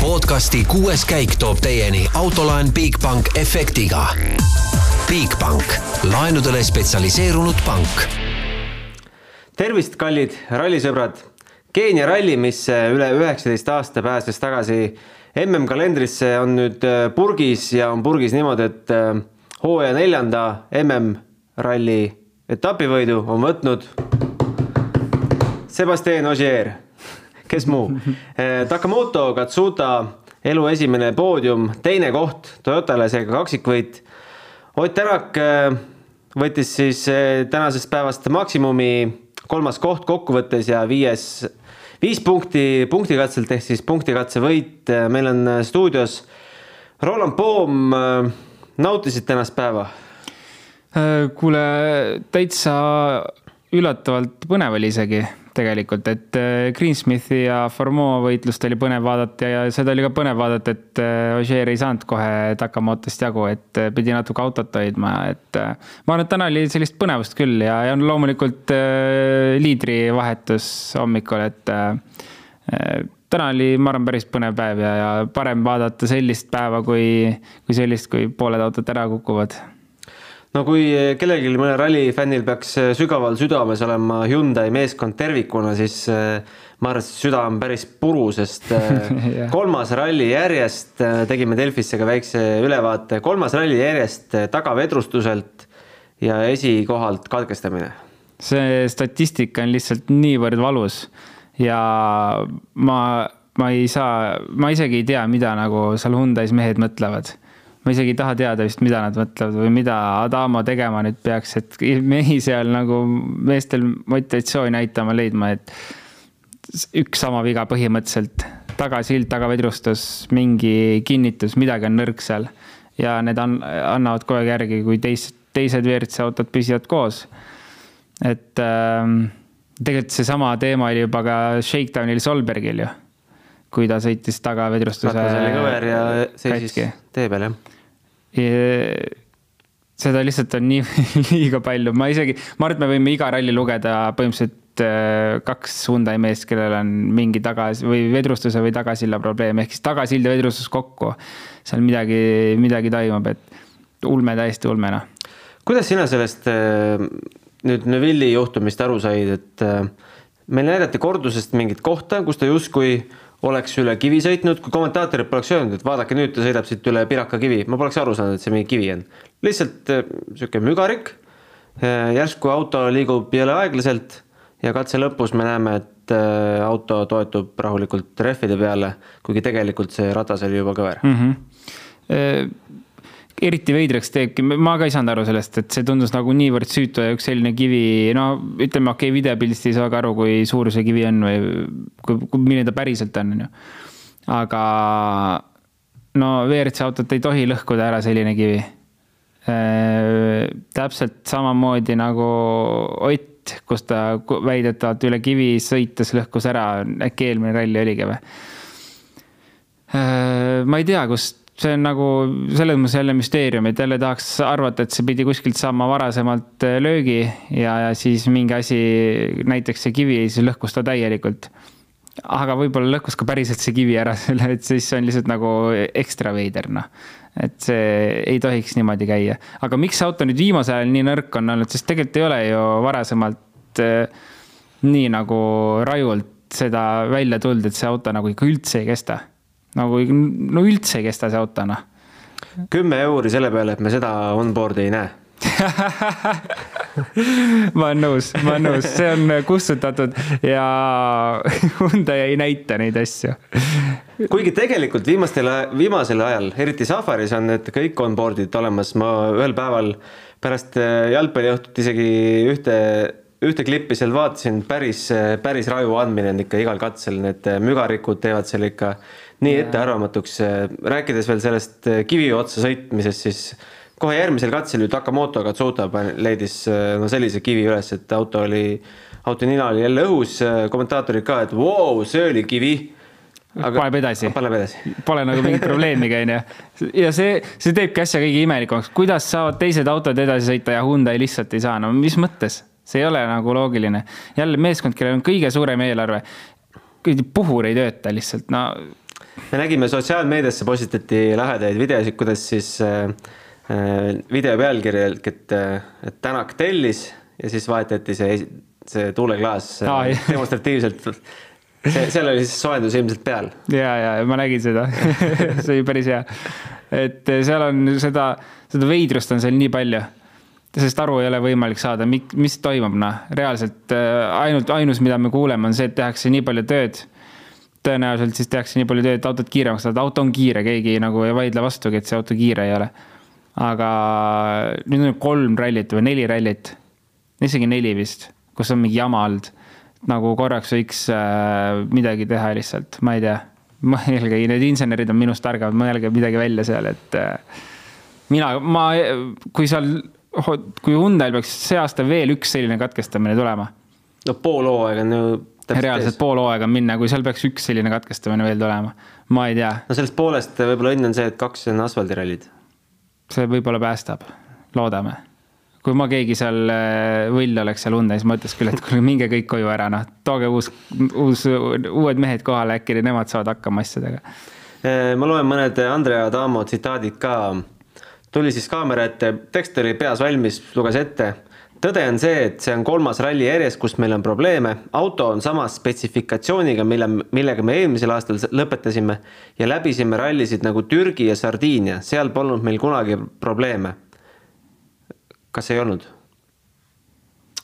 podcasti kuues käik toob teieni autolaen Bigbank efektiga. Bigbank, laenudele spetsialiseerunud pank. tervist, kallid rallisõbrad. Keenia ralli, mis üle üheksateist aasta pääses tagasi MM-kalendrisse, on nüüd purgis ja on purgis niimoodi, et äh, hooaja neljanda MM-ralli etapivõidu on võtnud Sebastian Ogier, kes muu. Takamoto Katsuta elu esimene poodium, teine koht Toyotale, seega kaksikvõit. Ott Tänak äh, võttis siis äh, tänasest päevast maksimumi kolmas koht kokkuvõttes ja viies, viis punkti punktikatselt ehk siis punktikatse võit. meil on stuudios Roland Poom. nautisid tänast päeva? kuule, täitsa üllatavalt põnev oli isegi tegelikult, et äh, Greensmithi ja Formeau võitlust oli põnev vaadata ja seda oli ka põnev vaadata, et äh, Ogier ei saanud kohe Takamotost jagu, et äh, pidi natuke autot hoidma, et ma arvan, et täna oli sellist põnevust küll ja, ja loomulikult liidrivahetus hommikul, et täna oli, ma arvan, päris põnev päev ja, ja parem vaadata sellist päeva kui, kui sellist, kui pooled autod ära kukuvad no kui kellelgi mõnel rallifännil peaks äh, sügaval südames olema Hyundai meeskond tervikuna, siis äh, ma arvan, et süda on päris puru, sest kolmas ralli järjest, tegime Delfisse ka väikse ülevaate, kolmas ralli järjest tagavedrustuselt ja esikohalt katkestamine. see statistika on lihtsalt niivõrd valus ja ma, ma ei saa, ma isegi ei tea, mida nagu seal Hyundai's mehed mõtlevad ma isegi ei taha teada vist, mida nad mõtlevad või mida Adamo tegema nüüd peaks, et mehi seal nagu meestel motivatsiooni näitama, leidma, et üks sama viga põhimõtteliselt, tagasild, tagavedrustus, mingi kinnitus, midagi on nõrk seal. ja need an-, annavad kogu aeg järgi, kui teised, teised WRC autod püsivad koos. et äh, tegelikult seesama teema oli juba ka Shakedownil Solbergil ju kui ta sõitis tagavedrustuse. ratas oli kõver ja seisis tee peal, jah. Seda lihtsalt on nii liiga palju, ma isegi, ma arvan, et me võime iga ralli lugeda põhimõtteliselt äh, kaks Hyundai meest, kellel on mingi tagas- või vedrustuse või tagasilla probleem, ehk siis tagasild ja vedrustus kokku. seal midagi, midagi toimub, et ulme, täiesti ulme, noh. kuidas sina sellest äh, nüüd Neville'i juhtumist aru said, et äh, meil näidati kordusest mingit kohta, kus ta justkui oleks üle kivi sõitnud, kui kommentaatorid poleks öelnud, et vaadake nüüd ta sõidab siit üle Piraka kivi, ma poleks aru saanud, et see mingi kivi on. lihtsalt äh, sihuke mügarik. Äh, järsku auto liigub jõle aeglaselt ja katse lõpus me näeme, et äh, auto toetub rahulikult rehvide peale, kuigi tegelikult see ratas oli juba kõver mm. -hmm eriti veidraks teebki, ma ka ei saanud aru sellest, et see tundus nagu niivõrd süütu ja üks selline kivi, no ütleme, okei okay,, videopildist ei saa ka aru, kui suur see kivi on või kui, kui, milline ta päriselt on, on ju. aga no WRC autot ei tohi lõhkuda ära selline kivi äh,. täpselt samamoodi nagu Ott, kus ta väidetavalt üle kivi sõites lõhkus ära, äkki eelmine ralli oligi või äh,? ma ei tea, kust see on nagu selles mõttes jälle müsteerium, et jälle tahaks arvata, et see pidi kuskilt saama varasemalt äh, löögi ja, ja siis mingi asi, näiteks see kivi, siis lõhkus ta täielikult. aga võib-olla lõhkus ka päriselt see kivi ära, selle, et siis on lihtsalt nagu ekstra veider, noh. et see ei tohiks niimoodi käia. aga miks see auto nüüd viimasel ajal nii nõrk on olnud, sest tegelikult ei ole ju varasemalt äh, nii nagu rajult seda välja tulnud, et see auto nagu ikka üldse ei kesta nagu no üldse ei kesta see auto, noh. kümme euri selle peale, et me seda onboard'i ei näe ma olen nõus, ma olen nõus, see on kustutatud ja Hyundai ei näita neid asju. kuigi tegelikult viimastel, viimasel ajal, eriti Safaris on need kõik onboard'id olemas, ma ühel päeval pärast jalgpalliõhtut isegi ühte, ühte klippi seal vaatasin, päris, päris raju andmine on ikka igal katsel, need mügarikud teevad seal ikka nii ettearvamatuks. rääkides veel sellest eh, kivi otsa sõitmisest, siis kohe järgmisel katsel ju Takamoto Katsuta leidis eh, no sellise kivi üles, et auto oli, auto nina oli jälle õhus, kommentaatorid ka, et vau wow,, see oli kivi aga paneb edasi. paneb edasi. Pole nagu mingit probleemigi, onju. ja see, see teebki asja kõige imelikumaks, kuidas saavad teised autod edasi sõita ja Hyundai lihtsalt ei saa, no mis mõttes? see ei ole nagu loogiline. jälle meeskond, kellel on kõige suurem eelarve, puhur ei tööta lihtsalt, no me nägime sotsiaalmeediasse postitati lahedaid videosid, kuidas siis äh, äh video pealkiri, et, et Tänak tellis ja siis vahetati see, see tuuleklaas ah, demonstratiivselt see, seal oli siis soojendus ilmselt peal. ja, ja ma nägin seda see oli päris hea. et seal on seda, seda veidrust on seal nii palju sest aru ei ole võimalik saada, mis toimub, noh, reaalselt ainult, ainus, mida me kuuleme, on see, et tehakse nii palju tööd tõenäoliselt siis tehakse nii palju tööd, et autot kiiremaks saada, auto on kiire, keegi nagu ei vaidle vastugi, et see auto kiire ei ole. aga nüüd on kolm rallit või neli rallit, isegi neli vist, kus on mingi jama olnud. nagu korraks võiks äh, midagi teha lihtsalt, ma ei tea. mõelge, need insenerid on minust targemad, mõelge midagi välja seal, et äh, mina, ma, kui seal, kui Hyundai'l peaks see aasta veel üks selline katkestamine tulema. no pool hooaega on ju reaalselt pool hooaega on minna, kui seal peaks üks selline katkestamine veel tulema, ma ei tea. no sellest poolest võib-olla õnn on see, et kaks on asfaldirallid. see võib-olla päästab, loodame. kui ma keegi seal äh, võll oleks seal Hyundai's, ma ütleks küll, et kuule, minge kõik koju ära, noh, tooge uus, uus, uued mehed kohale, äkki nemad saavad hakkama asjadega. Äh, ma loen mõned Andrea Adamo tsitaadid ka. tuli siis kaamera ette, tekst oli peas valmis, luges ette tõde on see, et see on kolmas ralli järjest, kus meil on probleeme. auto on sama spetsifikatsiooniga, mille, millega me eelmisel aastal lõpetasime ja läbisime rallisid nagu Türgi ja Sardiinia, seal polnud meil kunagi probleeme. kas ei olnud?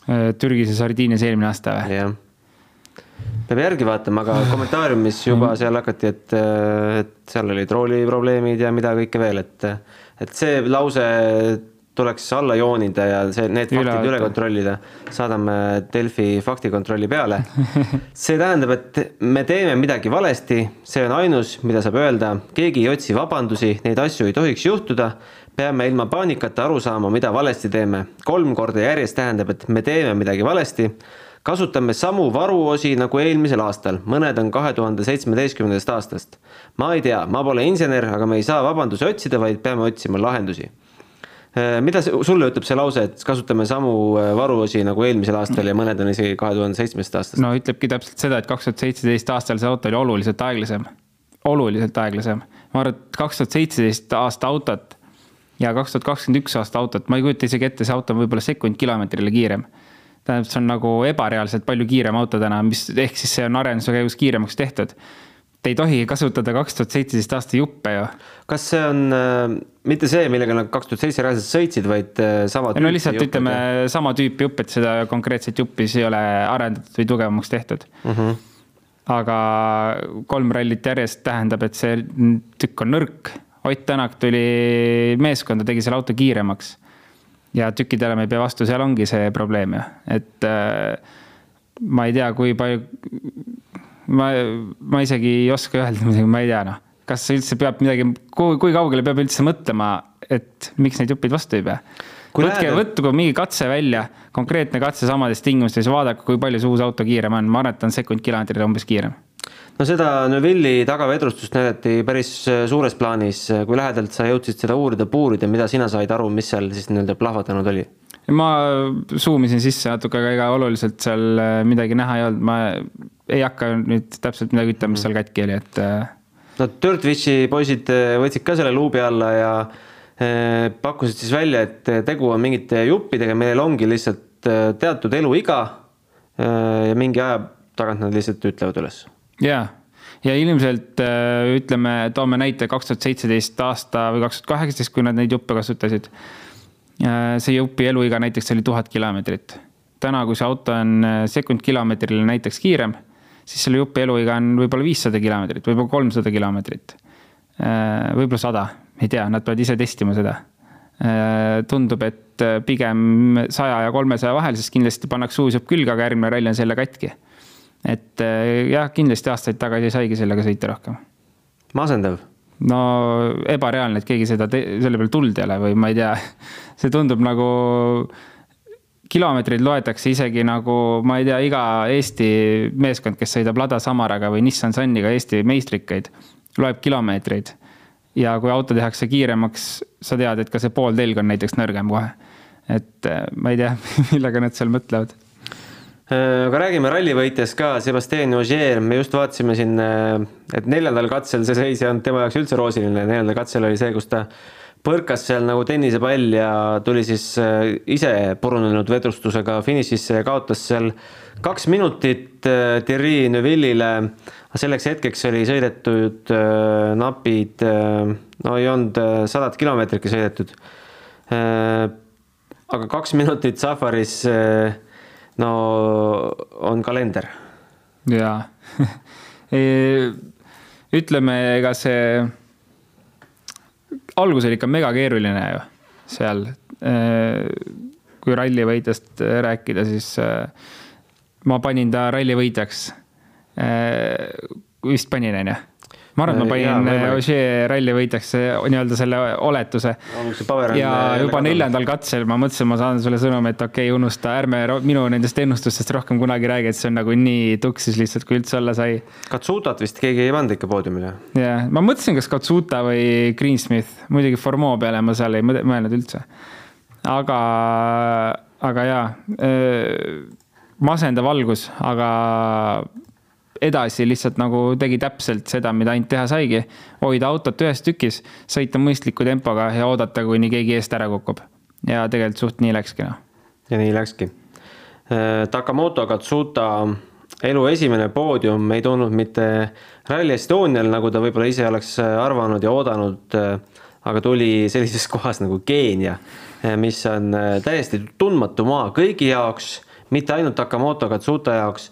Äh, Türgis ja Sardiinias eelmine aasta või? jah. peab järgi vaatama, aga kommentaariumis juba mm. seal hakati, et, et seal olid rooliprobleemid ja mida kõike veel, et, et see lause tuleks alla joonida ja see, need faktid üle, üle kontrollida. saadame Delfi faktikontrolli peale. see tähendab, et me teeme midagi valesti, see on ainus, mida saab öelda, keegi ei otsi vabandusi, neid asju ei tohiks juhtuda. peame ilma paanikata aru saama, mida valesti teeme. kolm korda järjest tähendab, et me teeme midagi valesti kasutame samu varuosi nagu eelmisel aastal, mõned on kahe tuhande seitsmeteistkümnendast aastast. ma ei tea, ma pole insener, aga me ei saa vabandusi otsida, vaid peame otsima lahendusi mida sulle ütleb see lause, et kasutame samu äh, varuosi nagu eelmisel aastal ja mõned on isegi kahe tuhande seitsmendast aastast? no ütlebki täpselt seda, et kaks tuhat seitseteist aastal see auto oli oluliselt aeglasem, oluliselt aeglasem. ma arvan, et kaks tuhat seitseteist aasta autot ja kaks tuhat kakskümmend üks aasta autot, ma ei kujuta isegi ette, see auto on võib-olla sekund kilomeetrile kiirem. tähendab, see on nagu ebareaalselt palju kiirem auto täna, mis ehk siis see on arenduse käigus kiiremaks tehtud ei tohi kasutada kaks tuhat seitseteist aasta juppe ju. kas see on äh, mitte see, millega nad kaks tuhat seitse reaalselt sõitsid, vaid äh, sama no lihtsalt jupped, ütleme või? sama tüüpi jupp, et seda konkreetset juppi siis ei ole arendatud või tugevamaks tehtud mm. -hmm. aga kolm rallit järjest tähendab, et see tükk on nõrk. Ott Tänak tuli meeskonda, tegi selle auto kiiremaks. ja tükkidele me ei pea vastu, seal ongi see probleem ju, et äh, ma ei tea, kui palju ma, ma isegi ei oska öelda midagi, ma ei tea noh, kas üldse peab midagi, kui, kui kaugele peab üldse mõtlema, et miks neid jupid vastu ei pea? võtke, võtku mingi katse välja, konkreetne katse samades tingimustes vaadake, kui palju see uus auto kiirem on, ma arvan, et ta on sekund kilomeetrile umbes kiirem no seda Neuvilli tagavedrustust näidati päris suures plaanis, kui lähedalt sa jõudsid seda uurida, puurida, mida sina said aru, mis seal siis nii-öelda plahvatanud oli? Ma suumisin sisse natuke, aga ega oluliselt seal midagi näha ei olnud, ma ei hakka nüüd täpselt midagi ütlema, mis seal katki oli, et. Äh, no Dirtwishi poisid äh, võtsid ka selle luubi alla ja äh, pakkusid siis välja, et tegu on mingite juppidega, millel ongi lihtsalt teatud eluiga. ja mingi aja tagant nad lihtsalt ütlevad üles. ja, ja ilmselt ütleme, toome näite kaks tuhat seitseteist aasta või kaks tuhat kaheksateist, kui nad neid juppe kasutasid. See jupi eluiga näiteks oli tuhat kilomeetrit täna, kui see auto on sekund kilomeetrile näiteks kiirem, siis selle jupi eluiga on võib-olla viissada kilomeetrit, võib-olla kolmsada kilomeetrit. Äh, võib-olla sada, ei tea, nad peavad ise testima seda. Äh, tundub, et äh, pigem saja ja kolmesaja vahel, sest kindlasti pannakse uus jupp külge, aga järgmine ralli on selle katki. et jah, kindlasti aastaid tagasi saigi sellega sõita rohkem. masendav no ebareaalne, et keegi seda, selle peale tuld ei ole või ma ei tea, see tundub nagu kilomeetreid loetakse isegi nagu, ma ei tea, iga Eesti meeskond, kes sõidab Lada Samaraga või Nissan Suniga Eesti meistrikaid, loeb kilomeetreid. ja kui auto tehakse kiiremaks, sa tead, et ka see pooltelg on näiteks nõrgem kohe. et äh, ma ei tea, millega nad seal mõtlevad aga räägime rallivõitjast ka, Sebastian Ogier, me just vaatasime siin, et neljandal katsel see seis ei olnud tema jaoks üldse roosiline, neljandal katsel oli see, kus ta põrkas seal nagu tennisepall ja tuli siis äh, ise purunenud vedustusega finišisse ja kaotas seal kaks minutit äh, Thierry Neuvillile. selleks hetkeks oli sõidetud äh, napid, no ei olnud sadat kilomeetritki sõidetud. aga kaks minutit safaris, no on kalender. jaa ütleme, ega see algus oli ikka megakeeruline ju seal. Äh, kui rallivõitjast rääkida, siis äh, ma panin ta rallivõitjaks. Äh, vist panin, on ju ma arvan, et ma panin äh, Ogier ralli võitjaks nii-öelda selle oletuse. ja juba neljandal katsel ma mõtlesin, ma saan sulle sõnumi, et okei okay,, unusta, ärme minu nendest ennustustest rohkem kunagi räägi, et see on nagu nii tuksis lihtsalt, kui üldse olla sai. Katsutat vist keegi ei pannud ikka poodiumile. jah, ma mõtlesin, kas Katsuta või Greensmith, muidugi Formeau peale ma seal ei mõelnud üldse. aga, aga jaa, äh, masendav algus, aga edasi lihtsalt nagu tegi täpselt seda, mida ainult teha saigi. hoida autot ühes tükis, sõita mõistliku tempoga ja oodata, kuni keegi eest ära kukub. ja tegelikult suht nii läkski noh. ja nii läkski. Äh, Takamoto Katsuta elu esimene poodium ei tulnud mitte Rally Estonial, nagu ta võib-olla ise oleks äh, arvanud ja oodanud, äh, aga tuli sellises kohas nagu Keenia, mis on täiesti tundmatu maa kõigi jaoks, mitte ainult Takamoto Katsuta jaoks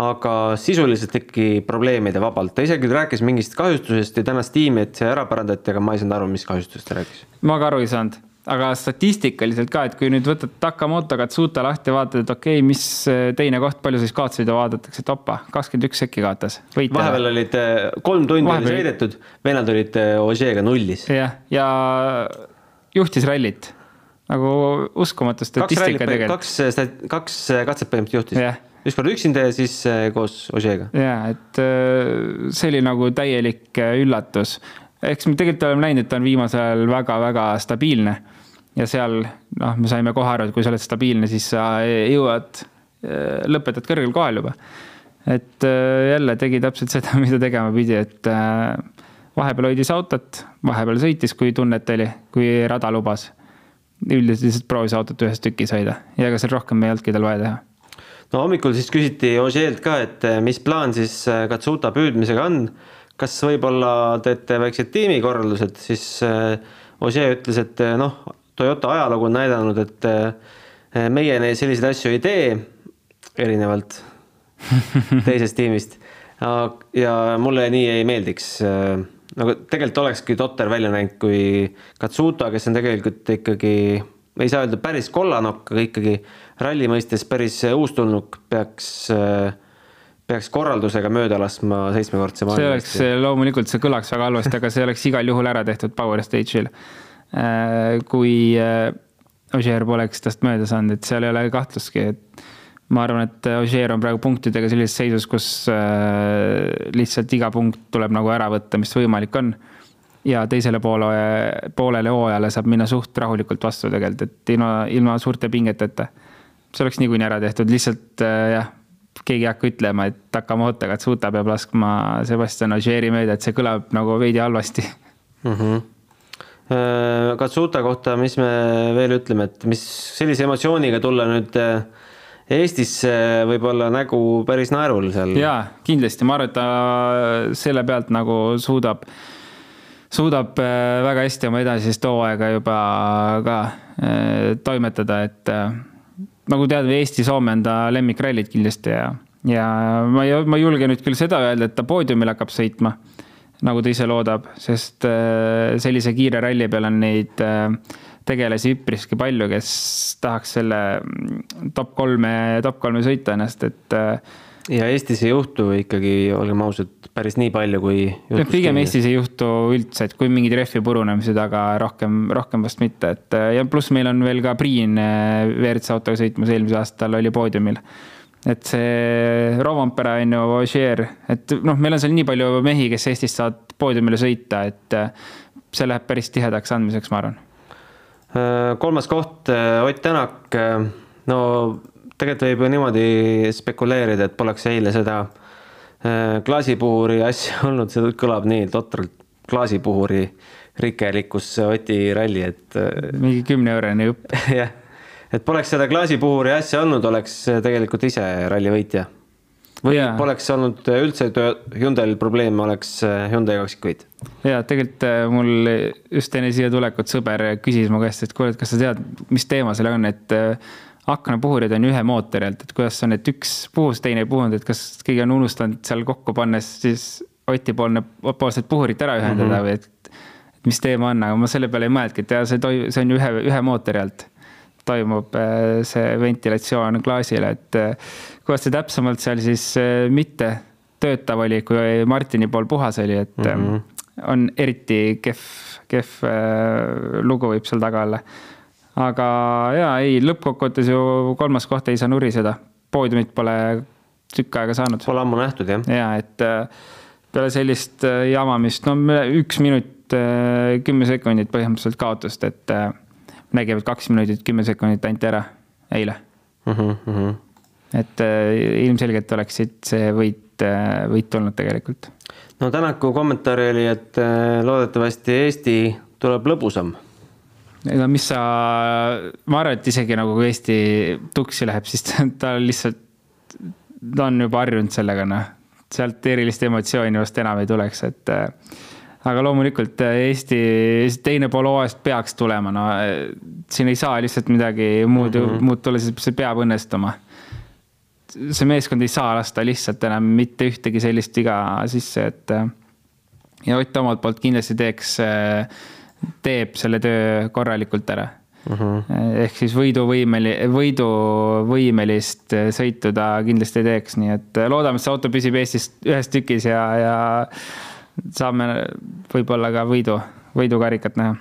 aga sisuliselt teki probleemide vabalt. ta isegi rääkis mingist kahjustusest ja tänas tiimi, et see ära parandati, aga ma ei saanud aru, mis kahjustusest ta rääkis. ma ka aru ei saanud, aga statistikaliselt ka, et kui nüüd võtad Takamoto Katsuta lahti ja vaatad, et okei okay,, mis teine koht, palju siis kaotusi vaadatakse, et opa, kakskümmend üks sekki kaotas. vahepeal olid eh, kolm tundi Vahepeal... oli sõidetud, vennad olid eh, Ožeega nullis. jah, ja juhtis rallit nagu uskumatu statistika tegelikult. kaks, kaks katset põhimõtteliselt juhtis yeah üks kord üksinda ja siis äh, koos Ožeega. ja, et äh, see oli nagu täielik äh, üllatus. eks me tegelikult oleme näinud, et ta on viimasel ajal väga-väga stabiilne. ja seal noh, me saime kohe aru, et kui sa oled stabiilne, siis sa jõuad, lõpetad kõrgel kohal juba. et jälle tegi täpselt seda, mida tegema pidi, et vahepeal hoidis autot, vahepeal sõitis, kui tunnet oli, kui rada lubas. üldiselt lihtsalt proovis autot ühes tükis hoida ja ega seal rohkem ei olnudki tal vaja teha no hommikul siis küsiti Ožeelt ka, et eh, mis plaan siis eh, Katsuta püüdmisega on. kas võib-olla teete väiksed tiimikorraldused, siis eh, Ožee ütles, et noh, Toyota ajalugu on näidanud, et meie selliseid asju ei tee, erinevalt teisest tiimist. ja mulle nii ei meeldiks. nagu tegelikult olekski totter välja näinud, kui Katsuta, kes on tegelikult ikkagi, ei saa öelda päris kollanokk, aga ikkagi ralli mõistes päris uustulnuk peaks, peaks korraldusega mööda laskma seitsmekordse maailma. see oleks, loomulikult see kõlaks väga halvasti, aga see oleks igal juhul ära tehtud Power Stage'il. Äh, kui äh, Ogier poleks tast mööda saanud, et seal ei ole kahtlustki, et ma arvan, et Ogier on praegu punktidega sellises seisus, kus äh, lihtsalt iga punkt tuleb nagu ära võtta, mis võimalik on ja teisele poole, poolele hooajale saab minna suht rahulikult vastu tegelikult, et ilma, ilma suurte pingeteta see oleks niikuinii ära tehtud, lihtsalt äh, jah, keegi ei hakka ütlema, et Takamoto Katsuta peab laskma Sebastian Ogieri mööda, et see kõlab nagu veidi halvasti mm. -hmm. Katsuta kohta, mis me veel ütleme, et mis sellise emotsiooniga tulla nüüd äh, Eestisse võib-olla nägu päris naerul seal. jaa, kindlasti, ma arvan, et ta selle pealt nagu suudab, suudab väga hästi oma edasist hooaega juba ka toimetada, et nagu tead, Eesti-Soome on ta lemmikrallid kindlasti ja, ja ma ei, ma ei julge nüüd küll seda öelda, et ta poodiumil hakkab sõitma, nagu ta ise loodab, sest äh, sellise kiire ralli peal on neid äh, tegelasi üpriski palju, kes tahaks selle mm, top kolme, top kolme sõita ennast, et äh, ja Eestis ei juhtu ikkagi, olgem ausad, päris nii palju, kui. pigem Eestis ei juhtu üldse, et kui mingid rehvi purunemised, aga rohkem, rohkem vast mitte, et ja pluss meil on veel ka Priin eh, WRC autoga sõitmas, eelmisel aastal oli poodiumil. et see Rovampere on ju, Ogier, et noh, meil on seal nii palju mehi, kes Eestist saavad poodiumile sõita, et eh, see läheb päris tihedaks andmiseks, ma arvan. Äh, kolmas koht, äh, Ott Tänak, no tegelikult võib ju niimoodi spekuleerida, et poleks eile seda äh, klaasipuhuri asja olnud, see kõlab nii totralt, klaasipuhuri rikelikkus Oti ralli, et. Äh, mingi kümne eurone jupp. jah, et poleks seda klaasipuhuri asja olnud, oleks tegelikult ise ralli võitja või yeah. poleks olnud üldse Hyundai'l probleeme, oleks äh, Hyundai kaksikvõit? ja tegelikult äh, mul just enne siia tulekut sõber küsis mu käest, et kuule, et kas sa tead, mis teema seal on, et äh, aknapuhurid on ühe mootori alt, et kuidas on, et üks puhus, teine ei puhunud, et kas keegi on unustanud seal kokku pannes siis Oti poolne, poolsed puhurit ära ühendada mm -hmm. või et, et mis teema on, aga ma selle peale ei mõelnudki, et ja see toi-, see on ühe, ühe mootori alt toimub see ventilatsioon klaasile, et kuidas see täpsemalt seal siis äh, mitte töötav oli, kui Martini pool puhas oli, et mm -hmm. on eriti kehv, kehv äh, lugu võib seal taga olla. Aga ja ei, lõppkokkuvõttes ju kolmas koht ei saa nuriseda, poodiumit pole tükk aega saanud. Pole ammu nähtud jah. ja et peale sellist jamamist, no üks minut, kümme sekundit põhimõtteliselt kaotust, et nägime, et kaks minutit, kümme sekundit anti ära eile mm. -hmm et äh, ilmselgelt oleks siit see võit, äh, võit tulnud tegelikult. no Tänaku kommentaar oli, et äh, loodetavasti Eesti tuleb lõbusam. Ega mis sa, ma arvan, et isegi nagu kui Eesti tuksi läheb, siis ta, lihtsalt, ta on juba harjunud sellega, noh. sealt erilist emotsiooni vast enam ei tuleks, et aga loomulikult Eesti teine pool hooajast peaks tulema, no siin ei saa lihtsalt midagi muud mm, -hmm. muud tulla, see peab õnnestuma see meeskond ei saa lasta lihtsalt enam mitte ühtegi sellist viga sisse, et. ja Ott omalt poolt kindlasti teeks, teeb selle töö korralikult ära uh. -huh. ehk siis võiduvõimeli-, võiduvõimelist sõitu ta kindlasti teeks, nii et loodame, et see auto püsib Eestis ühes tükis ja, ja saame võib-olla ka võidu, võidukarikat näha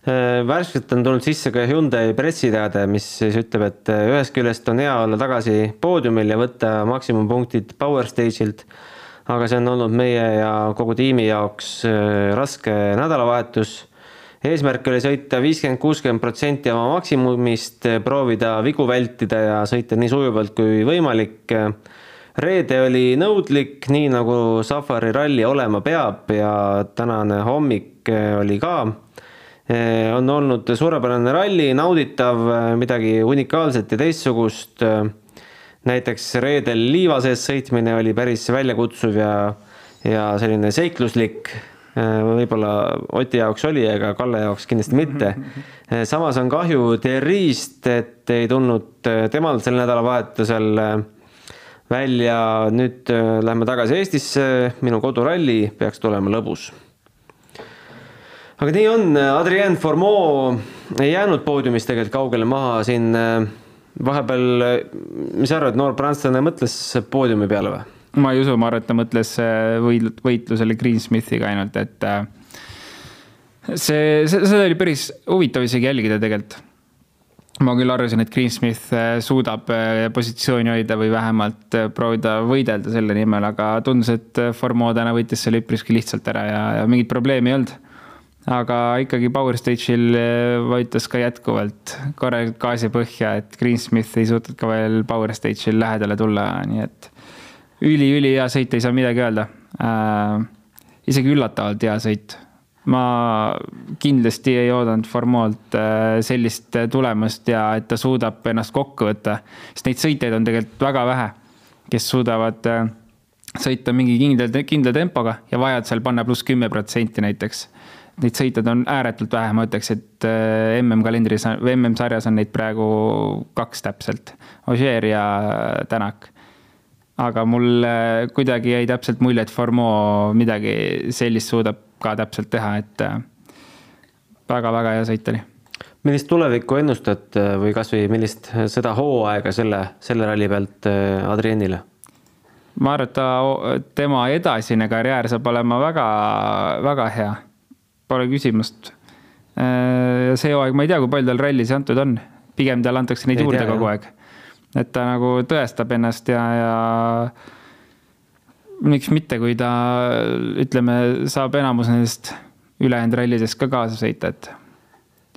Äh, värskelt on tulnud sisse ka Hyundai pressiteade, mis siis ütleb, et äh, ühest küljest on hea olla tagasi poodiumil ja võtta maksimumpunktid Power Stage'ilt. aga see on olnud meie ja kogu tiimi jaoks äh, raske nädalavahetus. Eesmärk oli sõita viiskümmend, kuuskümmend protsenti oma maksimumist, proovida vigu vältida ja sõita nii sujuvalt kui võimalik. reede oli nõudlik, nii nagu Safari ralli olema peab ja tänane hommik oli ka Eh, on olnud suurepärane ralli, nauditav, eh, midagi unikaalset ja teistsugust. Eh, näiteks reedel liiva sees sõitmine oli päris väljakutsuv ja, ja selline seikluslik. Võib-olla Oti jaoks oli, aga Kalle jaoks kindlasti mitte. samas on kahju Thierry'st, et ei tulnud temal sel nädalavahetusel välja. nüüd lähme tagasi Eestisse, minu koduralli peaks tulema lõbus aga nii on, Adrien Formeau ei jäänud poodiumist tegelikult kaugele maha siin äh, vahepeal, mis sa arvad, noor prantslane mõtles poodiumi peale või? Ma ei usu, ma arvan, et ta mõtles äh, võid-, võitlusele Greensmithiga ainult, et äh, see, see, seda oli päris huvitav isegi jälgida tegelikult. ma küll arvasin, et Greensmith suudab positsiooni hoida või vähemalt proovida võidelda selle nimel, aga tundus, et Formeau täna võitis selle üpriski lihtsalt ära ja, ja mingit probleemi ei olnud aga ikkagi Power Stage'il vajutas ka jätkuvalt korralikult gaasi põhja, et Greensmith ei suutnud ka veel Power Stage'il lähedale tulla, nii et üli-ülihea sõit, ei saa midagi öelda äh,. isegi üllatavalt hea sõit. ma kindlasti ei oodanud Formolt äh, sellist tulemust ja et ta suudab ennast kokku võtta, sest neid sõitjaid on tegelikult väga vähe, kes suudavad äh, sõita mingi kindla, kindla tempoga ja vajadusel panna pluss kümme protsenti näiteks neid sõitjaid on ääretult vähe, ma ütleks, et äh, MM-kalendris või MM-sarjas on neid praegu kaks täpselt, Ogier ja Tänak. Aga mul kuidagi jäi täpselt mulje, et Formeau midagi sellist suudab ka täpselt teha, et väga-väga äh, hea sõit oli. millist tulevikku ennustad äh, või kasvõi millist seda hooaega selle, selle ralli pealt Adrienile? ma arvan, et ta, tema edasine karjäär saab olema väga, väga hea pole küsimust. Äh, see hooaeg, ma ei tea, kui palju tal rallisi antud on, pigem talle antakse neid ei juurde tea, kogu jah. aeg. Et ta nagu tõestab ennast ja, ja miks mitte, kui ta ütleme, saab enamus nendest ülejäänud rallidest ka kaasa sõita, et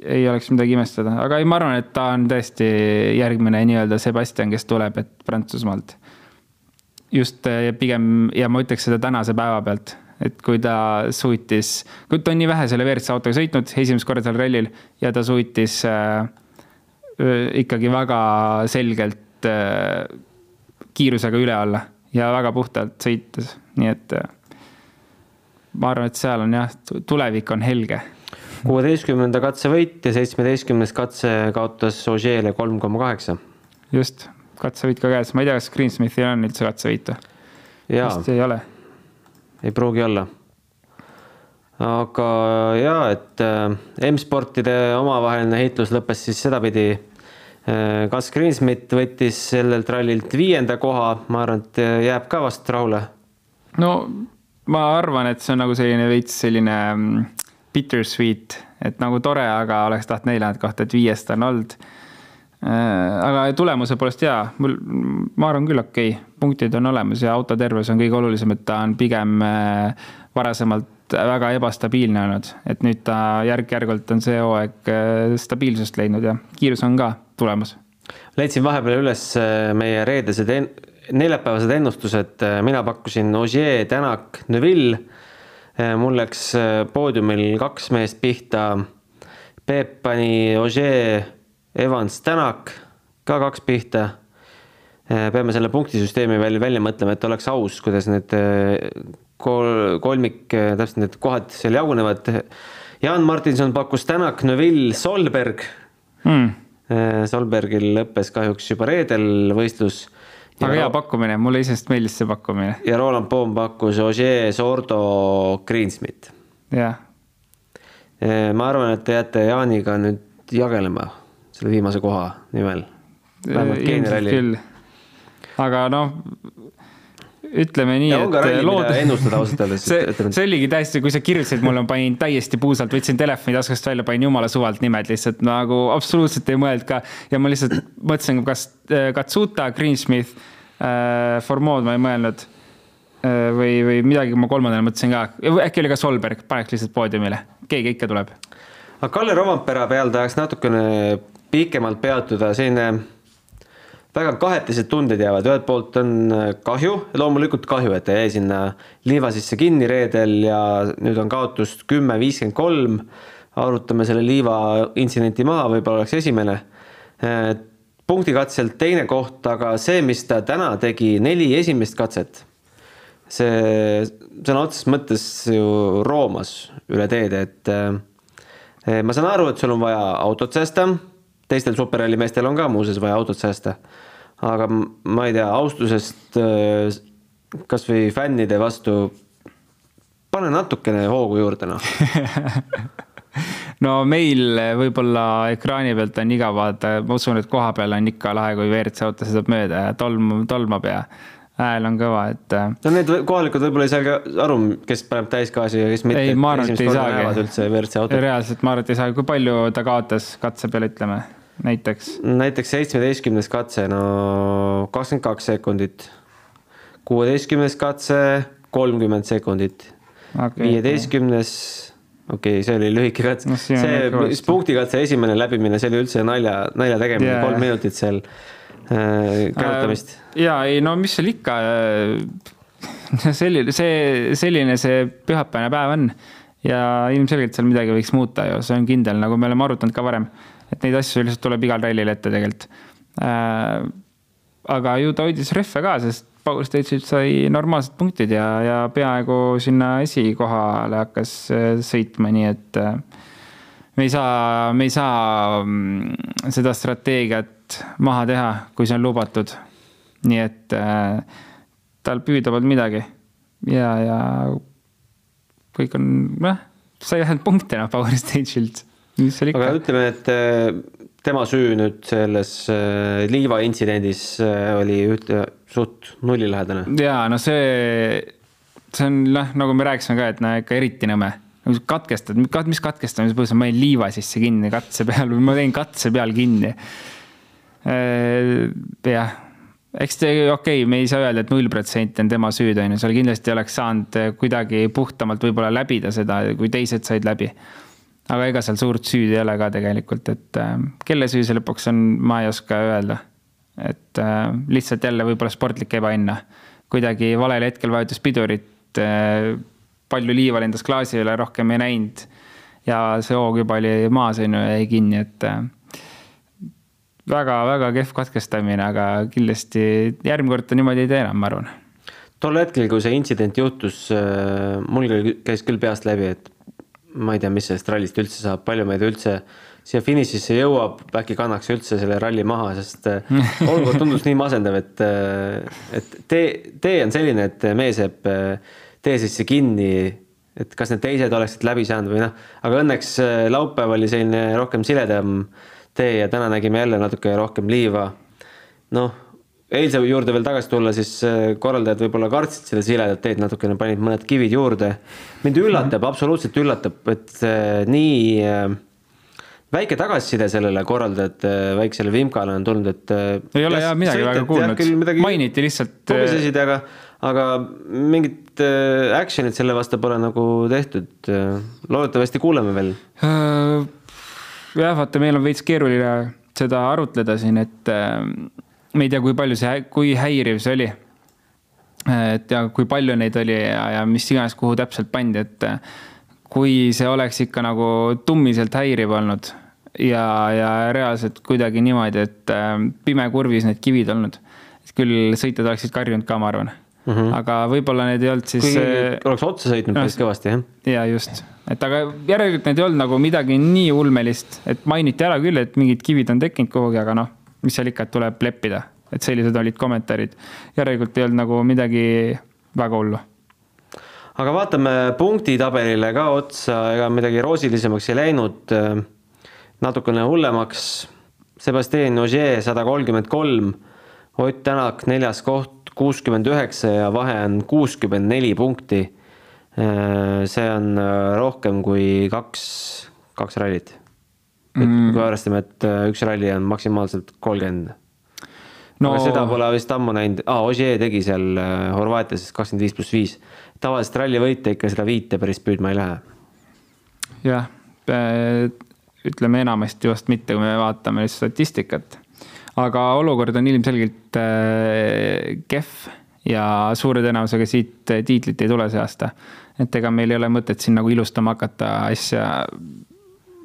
ei oleks midagi imestada, aga ei, ma arvan, et ta on tõesti järgmine nii-öelda Sebastian, kes tuleb, et Prantsusmaalt. just pigem ja ma ütleks seda tänase päeva pealt, et kui ta suutis, kui ta on nii vähe selle WRC autoga sõitnud, esimest korda seal rallil ja ta suutis äh, ikkagi väga selgelt kiirusega üle olla ja väga puhtalt sõites, nii et ma arvan, et seal on jah, tulevik on helge kuueteistkümnenda katse võit ja seitsmeteistkümnes katse kaotas Ogier'le kolm koma kaheksa. just, katsevõit ka käes, ma ei tea, kas Greensmithil on üldse katsevõitu. vist ei ole. ei pruugi olla. Aga ja, et äh, M-sportide omavaheline heitlus lõppes siis sedapidi. Äh, Gus Greensmith võttis sellelt rallilt viienda koha, ma arvan, et jääb ka vast rahule. no ma arvan, et see on nagu selline veits selline mm, bittersweet, et nagu tore, aga oleks tahtnud neljandat kohta, et viiest on olnud. Äh, aga tulemuse poolest jaa, mul, ma arvan küll okei okay., punktid on olemas ja auto tervis on kõige olulisem, et ta on pigem äh, varasemalt väga ebastabiilne olnud, et nüüd ta järk-järgult on see hooaeg äh, stabiilsust leidnud ja kiirus on ka tulemas. leidsin vahepeal üles meie reedesed en-, neljapäevased ennustused, mina pakkusin Ogier, Tänak, Neville Äh, mul läks äh, poodiumil kaks meest pihta. Peep pani Ožee, Evans, Tänak ka kaks pihta. Äh, peame selle punktisüsteemi veel välja mõtlema, et oleks aus, kuidas need kol-, kolmik, täpselt need kohad seal jagunevad. Jaan Martinson pakkus Tänak, Neville, Solberg hmm.. Solbergil lõppes kahjuks juba reedel võistlus aga hea pakkumine, mulle iseenesest meeldis see pakkumine. ja Roland Poom pakkus Ogier, Sordo, Greensmith. jah. ma arvan, et te jääte Jaaniga nüüd jagelema selle viimase koha nimel. ilmselt küll. aga noh ütleme nii, et lood. ennustada ausalt öeldes. see, see oligi täiesti, kui sa kirjutasid mulle, ma panin täiesti puusalt, võtsin telefoni taskust välja, panin jumala suvalt nimed lihtsalt nagu absoluutselt ei mõelnud ka. ja ma lihtsalt mõtlesin, kas äh, Katsuta, Greensmith äh,, Formod ma ei mõelnud äh,. või, või midagi ma kolmandale mõtlesin ka, äkki oli ka Solberg, paneks lihtsalt poodiumile, keegi ikka tuleb. aga Kalle Rompera peal tahaks natukene pikemalt peatuda, selline väga kahetised tunded jäävad, ühelt poolt on äh, kahju, loomulikult kahju, et ta jäi sinna liiva sisse kinni reedel ja nüüd on kaotus kümme, viiskümmend kolm. arutame selle liiva intsidenti maha, võib-olla oleks esimene. Äh, punktikatselt teine koht, aga see, mis ta täna tegi, neli esimest katset, see sõna otseses mõttes ju roomas üle teede, et äh, ma saan aru, et sul on vaja autot säästa teistel superralli meestel on ka muuseas vaja autot säästa. aga ma ei tea, austusest äh, kasvõi fännide vastu, pane natukene hoogu juurde, noh no meil võib-olla ekraani pealt on igav vaadata, ma usun, et kohapeal on ikka lahe, kui WRC auto sõidab mööda ja tolm, tolmab ja hääl on kõva, et. Äh, no need kohalikud võib-olla ei saa ka aru, kes paneb täisgaasi ja kes mitte. ei, ma arvan, et ei saagi. üldse WRC autot. reaalselt ma arvan, et ei saa, kui palju ta kaotas katse peal, ütleme, näiteks? näiteks seitsmeteistkümnes katse, no kakskümmend kaks sekundit. kuueteistkümnes katse, kolmkümmend sekundit viieteistkümnes okay., okei okay,, see oli lühike katse no,. see, punktikatse esimene läbimine, see oli üldse nalja, nalja tegemine yeah., kolm minutit seal äh, kärutamist äh,. ja ei, no mis seal ikka äh, selline, see, selline see pühapäevane päev on ja ilmselgelt seal midagi võiks muuta ju, see on kindel, nagu me oleme arutanud ka varem et neid asju lihtsalt tuleb igal rallil ette tegelikult aga ju ta hoidis rehve ka, sest Paul Stage'ilt sai normaalsed punktid ja, ja peaaegu sinna esikohale hakkas sõitma, nii et me ei saa, me ei saa mm, seda strateegiat maha teha, kui see on lubatud. nii et äh, tal püüda polnud midagi ja, ja kõik on, noh, sai vähemalt punkte noh Power Stage'ilt mis seal ikka. aga ütleme, et äh, tema süü nüüd selles äh, liiva intsidendis äh, oli ühte suht nullilähedane. ja no see, see on noh, nagu me rääkisime ka, et no ikka eriti nõme nagu katkestad, mis katkestamise põhjus on, ma jäin liiva sisse kinni katse peal või ma jäin katse peal kinni. Jah, eks te, okei okay,, me ei saa öelda, et null protsenti on tema süüd, on ju, seal kindlasti oleks saanud kuidagi puhtamalt võib-olla läbida seda, kui teised said läbi aga ega seal suurt süüd ei ole ka tegelikult, et äh, kelle süü see lõpuks on, ma ei oska öelda. et äh, lihtsalt jälle võib-olla sportlik ebaõnne. kuidagi valel hetkel vajutas pidurit, palju liiva lendas klaasi üle, rohkem ei näinud. ja see hoog juba oli maas, on ju, jäi kinni, et väga-väga kehv katkestamine, aga kindlasti järgmine kord ta niimoodi ei tee enam, ma arvan. tol hetkel, kui see intsident juhtus, mul käis küll peast läbi, et ma ei tea, mis sellest rallist üldse saab, palju meid üldse siia finišisse jõuab, äkki kannaks üldse selle ralli maha, sest äh, olukord tundus nii masendav, et, äh, et tee, tee on selline, et mees jääb äh, tee sisse kinni, et kas need teised oleksid läbi saanud või noh, aga õnneks laupäev oli selline rohkem siledam tee ja täna nägime jälle natuke rohkem liiva. noh eilse juurde veel tagasi tulla, siis äh, korraldajad võib-olla kartsid seda siledat teed natukene, panid mõned kivid juurde. mind üllatab absoluutselt üllatab, et äh, nii äh, väike tagasiside sellele korraldajate väiksele Vimkale on tulnud, et. ei ole jah midagi väga kuulnud, mainiti lihtsalt. tulisesid, aga, aga mingit action'it selle vastu pole nagu tehtud. loodetavasti kuuleme veel. Jah, vaata, meil on veits keeruline seda arutleda siin, et me ei tea, kui palju see, kui häiriv see oli. et ja kui palju neid oli ja, ja mis iganes, kuhu täpselt pandi, et kui see oleks ikka nagu tummiselt häiriv olnud ja, ja reaalselt kuidagi niimoodi, et äh, pimekurvis need kivid olnud, küll sõitjad oleksid karjunud ka, ma arvan mm. -hmm. aga võib-olla need ei olnud siis. äh, oleks otsa sõitnud päris kõvasti, jah? ja just, et aga järelikult need ei olnud nagu midagi nii ulmelist, et mainiti ära küll, et mingid kivid on tekkinud kuhugi, aga noh mis seal ikka, et tuleb leppida, et sellised olid kommentaarid. järelikult ei olnud nagu midagi väga hullu. aga vaatame punktitabelile ka otsa, ega midagi roosilisemaks ei läinud. natukene hullemaks. Sebastian Ogier sada kolmkümmend kolm, Ott Tänak neljas koht kuuskümmend üheksa ja vahe on kuuskümmend neli punkti. see on rohkem kui kaks, kaks rallit mm.. kui arvestame, et äh, üks ralli on maksimaalselt kolmkümmend no.. aga seda pole vist ammu näinud ah,, Ogier tegi seal äh, Horvaatias kakskümmend viis pluss viis. tavaliselt rallivõitja ikka seda viite päris püüdma ei lähe. jah, ütleme enamasti vast mitte, kui me vaatame statistikat. Aga olukord on ilmselgelt äh, kehv ja suure tõenäosusega siit tiitlit ei tule see aasta. et ega meil ei ole mõtet siin nagu ilustama hakata asja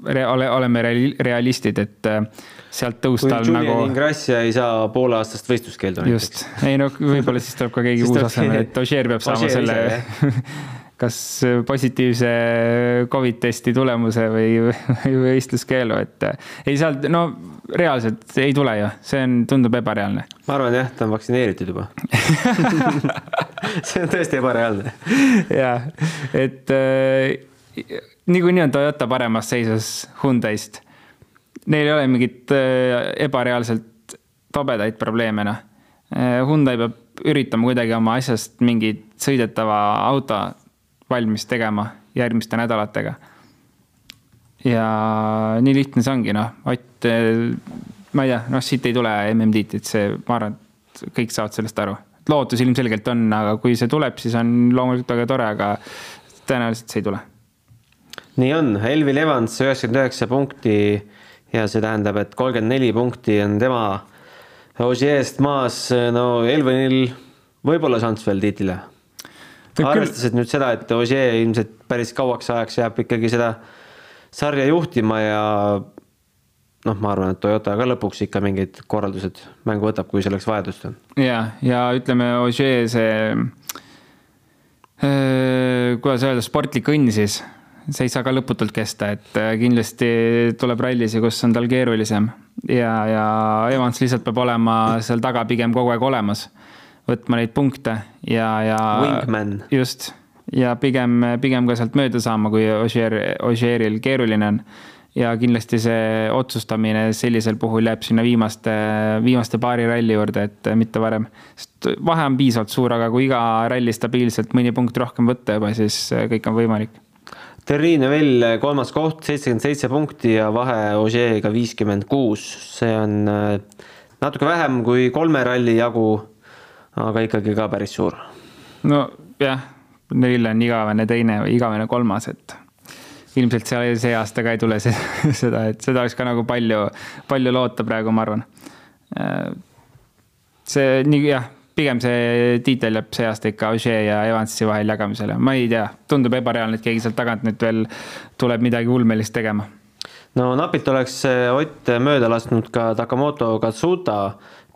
ole, oleme realistid, et äh, sealt tõusta on nagu. Ingrassia ei saa pooleaastast võistluskeeldu. just, ei no võib-olla siis tuleb ka keegi uus asemele, et Ožeer peab saama Ožeer selle kas positiivse Covid testi tulemuse või, või võistluskeelu, et ei sealt, no reaalselt ei tule ju, see on, tundub ebareaalne. ma arvan jah, ta on vaktsineeritud juba see on tõesti ebareaalne. jah, et äh, niikuinii on Toyota paremas seisus Hyundai'st. Neil ei ole mingit äh, ebareaalselt tobedaid probleeme, noh. Äh, Hyundai peab üritama kuidagi oma asjast mingi sõidetava auto valmis tegema järgmiste nädalatega. ja nii lihtne see ongi, noh, Ott, äh, ma ei tea, noh, siit ei tule MM-tiitlit, see, ma arvan, et kõik saavad sellest aru. lootus ilmselgelt on, aga kui see tuleb, siis on loomulikult väga tore, aga tõenäoliselt see ei tule nii on, Elvin Evans üheksakümmend üheksa punkti ja see tähendab, et kolmkümmend neli punkti on tema Ogier'st maas, no Elvinil võib-olla šanss veel tiitlile. Arvestades nüüd seda, et Ogier ilmselt päris kauaks ajaks jääb ikkagi seda sarja juhtima ja noh, ma arvan, et Toyota ka lõpuks ikka mingid korraldused mängu võtab, kui selleks vajadust on. ja, ja ütleme, Ogier see kuidas öelda, sportlik õnn siis see ei saa ka lõputult kesta, et äh, kindlasti tuleb rallisid, kus on tal keerulisem ja, ja Evans lihtsalt peab olema seal taga pigem kogu aeg olemas, võtma neid punkte ja, ja. Wingman. just ja pigem, pigem ka sealt mööda saama, kui Ogier, Ogieril keeruline on. ja kindlasti see otsustamine sellisel puhul jääb sinna viimaste, viimaste paari ralli juurde, et mitte varem. sest vahe on piisavalt suur, aga kui iga ralli stabiilselt mõni punkt rohkem võtta juba, siis kõik on võimalik Terrine Vell kolmas koht, seitsekümmend seitse punkti ja vahe Ožeega viiskümmend kuus, see on äh, natuke vähem kui kolme ralli jagu, aga ikkagi ka päris suur. nojah, neil on igavene teine või igavene kolmas, et ilmselt see, see aasta ka ei tule see, seda, et seda oleks ka nagu palju, palju loota praegu, ma arvan. see nii jah, pigem see tiitel jääb see aasta ikka Ožee ja Evansi vahel jagamisele, ma ei tea, tundub ebareaalne, et keegi sealt tagant nüüd veel tuleb midagi ulmelist tegema no napilt oleks Ott mööda lasknud ka Takamoto Katsuta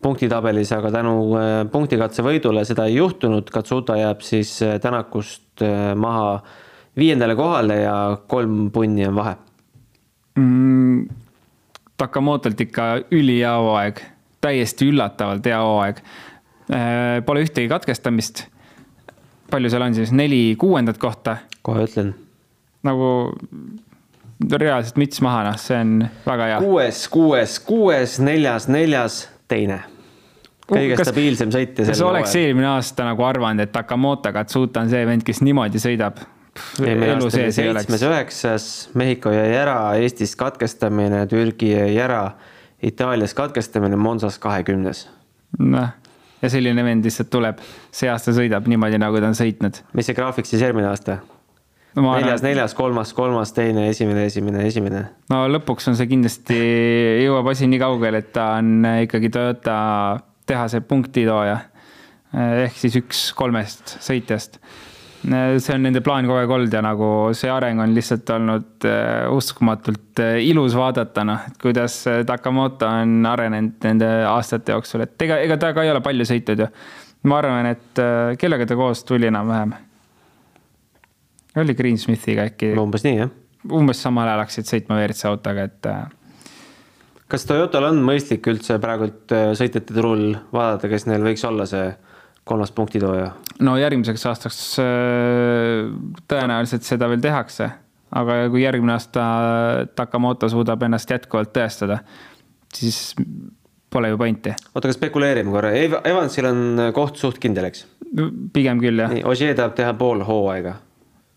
punktitabelis, aga tänu äh, punktikatse võidule seda ei juhtunud. Katsuta jääb siis äh, Tänakust äh, maha viiendale kohale ja kolm punni on vahe mm,. Takamotolt ikka ülihea hooaeg, täiesti üllatavalt hea hooaeg. Pole ühtegi katkestamist. palju seal on siis, neli kuuendat kohta? kohe ütlen. nagu reaalselt müts maha, noh, see on väga hea. kuues, kuues, kuues, neljas, neljas, teine kõige kas, stabiilsem sõitja. kas oleks eelmine aasta nagu arvanud, et Takamoto Katsuta on see vend, kes niimoodi sõidab? elu sees ei oleks. üheksas, Mehhiko jäi ära, Eestis katkestamine, Türgi jäi ära, Itaalias katkestamine, Monsas kahekümnes. noh, ja selline vend lihtsalt tuleb, see aasta sõidab niimoodi, nagu ta on sõitnud. mis see graafik siis järgmine aasta? no, neljas, neljas, kolmas, kolmas, teine, esimene, esimene, esimene. no lõpuks on see kindlasti, jõuab asi nii kaugele, et ta on ikkagi Toyota tehase punktitooja. ehk siis üks kolmest sõitjast. see on nende plaan kogu aeg olnud ja nagu see areng on lihtsalt olnud äh, uskumatult ilus vaadata, noh, et kuidas Takamoto on arenenud nende aastate jooksul, et ega, ega ta ka ei ole palju sõitnud ju. ma arvan, et kellega ta koos tuli enam-vähem oli Greensmithiga äkki. umbes nii, jah. umbes samal ajal hakkasid sõitma WRC autoga, et. Kas Toyotal on mõistlik üldse praegult äh, sõitjate turul vaadata, kes neil võiks olla see kolmas punktitooja? no järgmiseks aastaks äh, tõenäoliselt seda veel tehakse, aga kui järgmine aasta Takamoto suudab ennast jätkuvalt tõestada, siis pole ju pointi. oota, aga spekuleerime korra, Evansil on koht suht kindel, eks? pigem küll, jah. Ogier tahab teha pool hooaega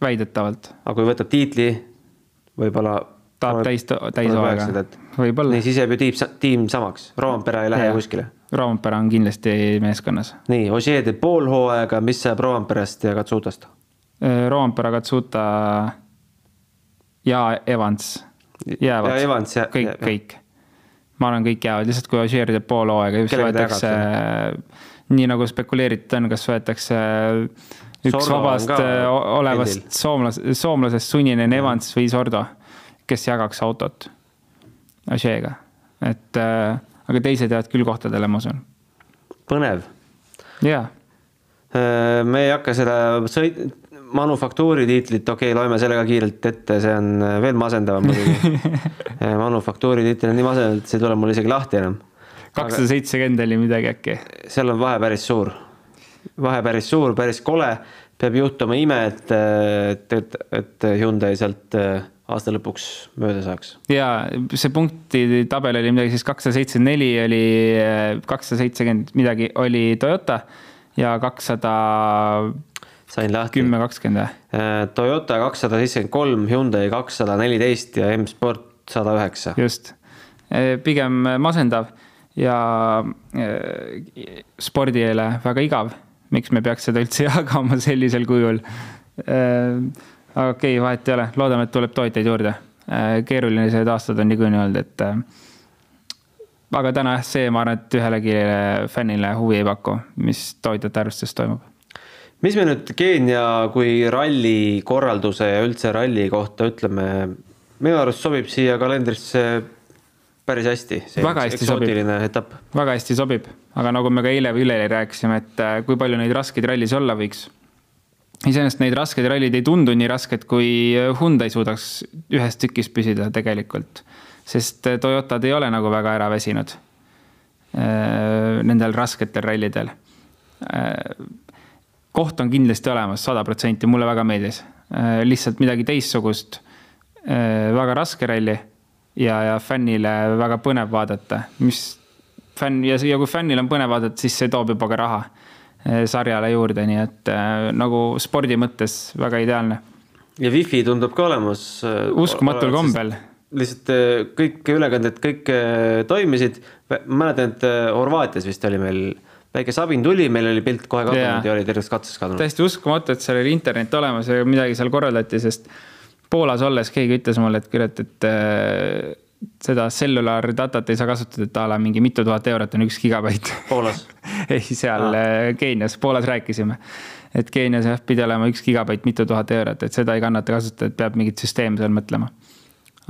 väidetavalt. aga kui võtab tiitli, võib-olla. Tahab täis, täishooaega, võib-olla. nii, siis jääb ju tiim, tiim samaks, Roompere ei lähe ja. kuskile. Roompere on kindlasti meeskonnas. nii, Ožee teeb pool hooaega, mis saab Roomperest ja Katsutast? Äh, Roompere, Katsuta ja Evans jäävad. ja Evans ja. kõik, kõik. ma arvan, kõik jäävad, lihtsalt kui Ožeer teeb pool hooaega, just võetakse, nii nagu spekuleeritud on, kas võetakse üks Sordo vabast äh, olevast soomlas, soomlasest sunninen Evans või Sordo, kes jagaks autot Ažeega, et äh, aga teised jäävad küll kohtadele, ma usun. põnev. jaa. Äh, me ei hakka seda sõit-, manufaktuuri tiitlit, okei okay,, loeme selle ka kiirelt ette, see on äh, veel masendavam muidugi manufaktuuri tiitel on nii masendav, et see ei tule mul isegi lahti enam. kakssada seitsekümmend oli midagi äkki. seal on vahe päris suur vahe päris suur, päris kole. peab juhtuma ime, et, et, et, et Hyundai sealt äh, aasta lõpuks mööda saaks. ja see punktide tabel oli midagi siis kakssada seitsekümmend neli oli, äh, kakssada seitsekümmend midagi oli Toyota ja kakssada. sain lahti. kümme, kakskümmend või? Äh, Toyota kakssada seitsekümmend kolm, Hyundai kakssada neliteist ja M-Sport sada üheksa. just, pigem masendav ja spordile väga igav miks me peaks seda üldse jagama sellisel kujul. Äh, aga okei okay,, vahet ei ole, loodame, et tuleb tootjaid juurde. Äh, keerulised aastad on niikuinii olnud, et. Äh, aga täna jah, see, ma arvan, et ühelegi fännile huvi ei paku, mis tootjate arvestuses toimub mis me nüüd Keenia kui ralli korralduse ja üldse ralli kohta ütleme? minu arust sobib siia kalendrisse päris hästi. väga hästi sobib. väga hästi sobib aga nagu me ka eile või üleeile rääkisime, et äh, kui palju neid raskeid rallis olla võiks. Iseenesest neid raskeid rallid ei tundu nii rasked, kui Hyundai suudaks ühes tükis püsida tegelikult. sest äh, Toyotad ei ole nagu väga ära väsinud äh, nendel rasketel rallidel. koht on kindlasti olemas, sada protsenti, mulle väga meeldis. lihtsalt midagi teistsugust, väga raske ralli ja, ja fännile väga põnev vaadata, mis fänn ja, ja kui fännil on põnev vaadata, siis see toob juba ka raha sarjale juurde, nii et äh, nagu spordi mõttes väga ideaalne. ja wifi tundub ka olemas. Eh, uskumatul kombel. lihtsalt kõik ülekanded, kõik toimisid. mäletan, et Horvaatias vist oli meil väike sabin tuli, meil oli pilt kohe kadunud yeah. ja oli tervest katsest kadunud. täiesti uskumatu, et seal oli internet olemas ja midagi seal korraldati, sest Poolas olles keegi ütles mulle, et kurat, et seda cellular datat ei saa kasutada, et a la mingi mitu tuhat eurot on üks gigabait Poolas ei, seal ah. Keenias, Poolas rääkisime. et Keenias jah, pidi olema üks gigabait mitu tuhat eurot, et seda ei kannata kasutada, et peab mingit süsteemi seal mõtlema.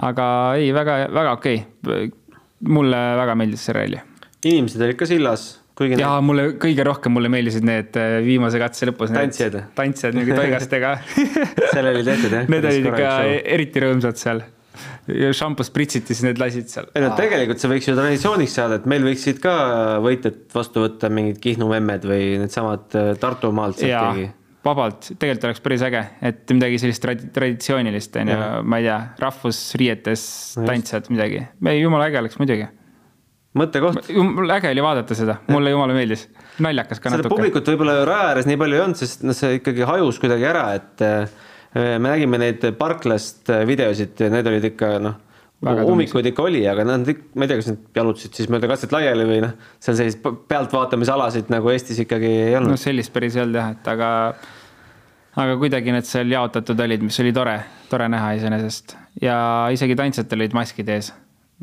aga ei, väga, väga okei okay. mulle väga meeldis see ralli. inimesed olid ka sillas kuigi ja need... mulle kõige rohkem mulle meeldisid need äh, viimase katse lõpus. tantsijad? tantsijad mingi toigastega seal oli tehtud jah? Need olid ikka eriti rõõmsad seal ja šampust pritsiti, siis need lasid seal. ei no tegelikult see võiks ju traditsiooniks saada, et meil võiksid ka võitjad vastu võtta mingid Kihnu memmed või needsamad äh, Tartumaalt sealt keegi. vabalt, tegelikult oleks päris äge, et midagi sellist tradi-, traditsioonilist on ju, ma ei tea, rahvusriietes tantsijad midagi, jumala äge oleks muidugi mõttekoht. mul äge oli vaadata seda, mulle jumala meeldis, naljakas ka seda natuke. publikut võib-olla raja ääres nii palju ei olnud, sest noh, see ikkagi hajus kuidagi ära, et äh, me nägime neid parklast videosid, need olid ikka noh, ummikuid ikka oli, aga nad, ma ei tea, kas nad jalutasid siis mööda kastet laiali või noh, seal selliseid pealtvaatamisalasid nagu Eestis ikkagi ei olnud. no sellist päris ei olnud jah, et aga, aga kuidagi need seal jaotatud olid, mis oli tore, tore näha iseenesest. ja isegi tantsijatel olid maskid ees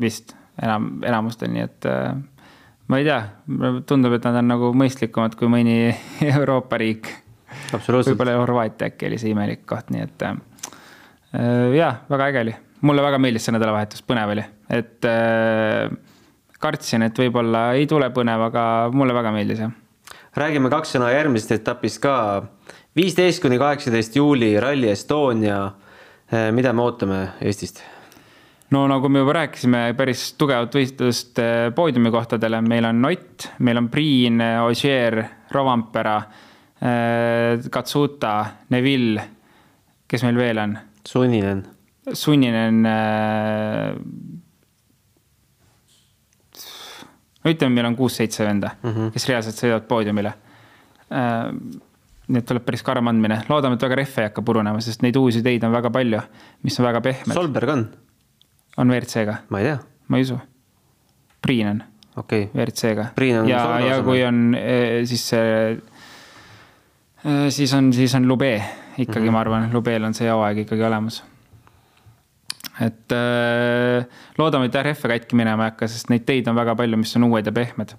vist enam, enamustel, nii et äh, ma ei tea, tundub, et nad on nagu mõistlikumad kui mõni Euroopa riik võib-olla Horvaatia äkki oli see imelik koht, nii et äh, jaa, väga äge oli. mulle väga meeldis see nädalavahetus, põnev oli, et äh, kartsin, et võib-olla ei tule põnev, aga mulle väga meeldis, jah. räägime kaks sõna järgmisest etapist ka. viisteist kuni kaheksateist juuli Rally Estonia. Äh, mida me ootame Eestist? no nagu me juba rääkisime, päris tugevat võistlust äh, poodiumikohtadele, meil on Ott, meil on Priin, Ogier, Rovampera Katsuta, Neville, kes meil veel on? Sunninen. Sunninen äh.... no ütleme, meil on kuus-seitse venda mm, -hmm. kes reaalselt sõidavad poodiumile äh,. nii et tuleb päris karm andmine, loodame, et väga rehv ei hakka purunema, sest neid uusi teid on väga palju, mis on väga pehmed. Solberg on? on WRC-ga? ma ei tea. ma ei usu. Priin on okay.. WRC-ga. ja, ja kui on eh, siis see Äh, siis on, siis on Lube ikkagi mm, -hmm. ma arvan, Lubeel on see hooaeg ikkagi olemas. et äh, loodame, et RF-e katki minema ei hakka, sest neid teid on väga palju, mis on uued ja pehmed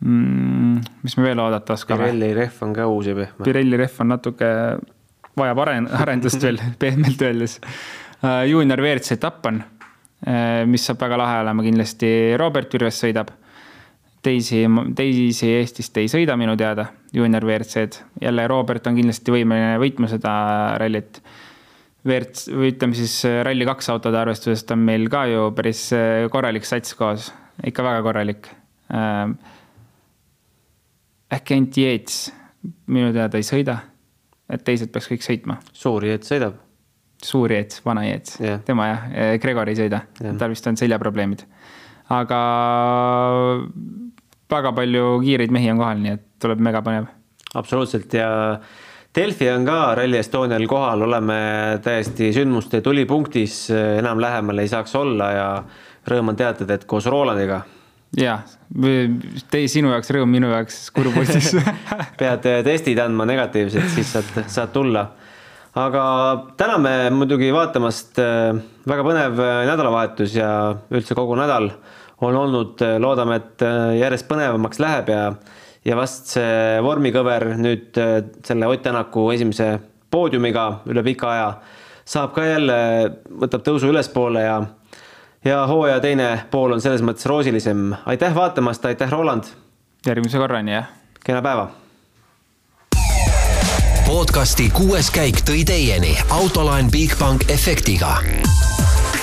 mm,. mis me veel oodata oskame? Pirelli rehv on ka uus ja pehme. Pirelli rehv on natuke, vajab aren-, arendust veel pehmelt öeldes uh,. juunior WRC etapp on mis saab väga lahe olema kindlasti, Robert Jürves sõidab teisi, teisi Eestist ei sõida minu teada, juunior WRC-d. jälle Robert on kindlasti võimeline võitma seda rallit. WRC või ütleme siis Rally2 autode arvestusest on meil ka ju päris äh, korralik sats koos, ikka väga korralik. Ähm, äkki ainult Yates minu teada ei sõida, et teised peaks kõik sõitma. suur Yates sõidab. suur Yates, vana Yates yeah., tema jah, Gregor ei sõida yeah., tal vist on seljaprobleemid. aga väga palju kiireid mehi on kohal, nii et tuleb megapõnev. absoluutselt ja Delfi on ka Rally Estonial kohal, oleme täiesti sündmuste tulipunktis, enam lähemal ei saaks olla ja rõõm on teatada, et koos Rolandiga. ja, teie, sinu jaoks rõõm, minu jaoks kurb uudis pead testid andma negatiivsed, siis saad, saad tulla. aga täname muidugi vaatamast, väga põnev nädalavahetus ja üldse kogu nädal on olnud, loodame, et äh, järjest põnevamaks läheb ja, ja vast see vormikõver nüüd äh, selle Ott Tänaku esimese poodiumiga üle pika aja saab ka jälle, võtab tõusu ülespoole ja, ja hooaja teine pool on selles mõttes roosilisem. aitäh vaatamast, aitäh, Roland. järgmise korrani, jah. kena päeva podcasti kuues käik tõi teieni autolaen Bigbank efektiga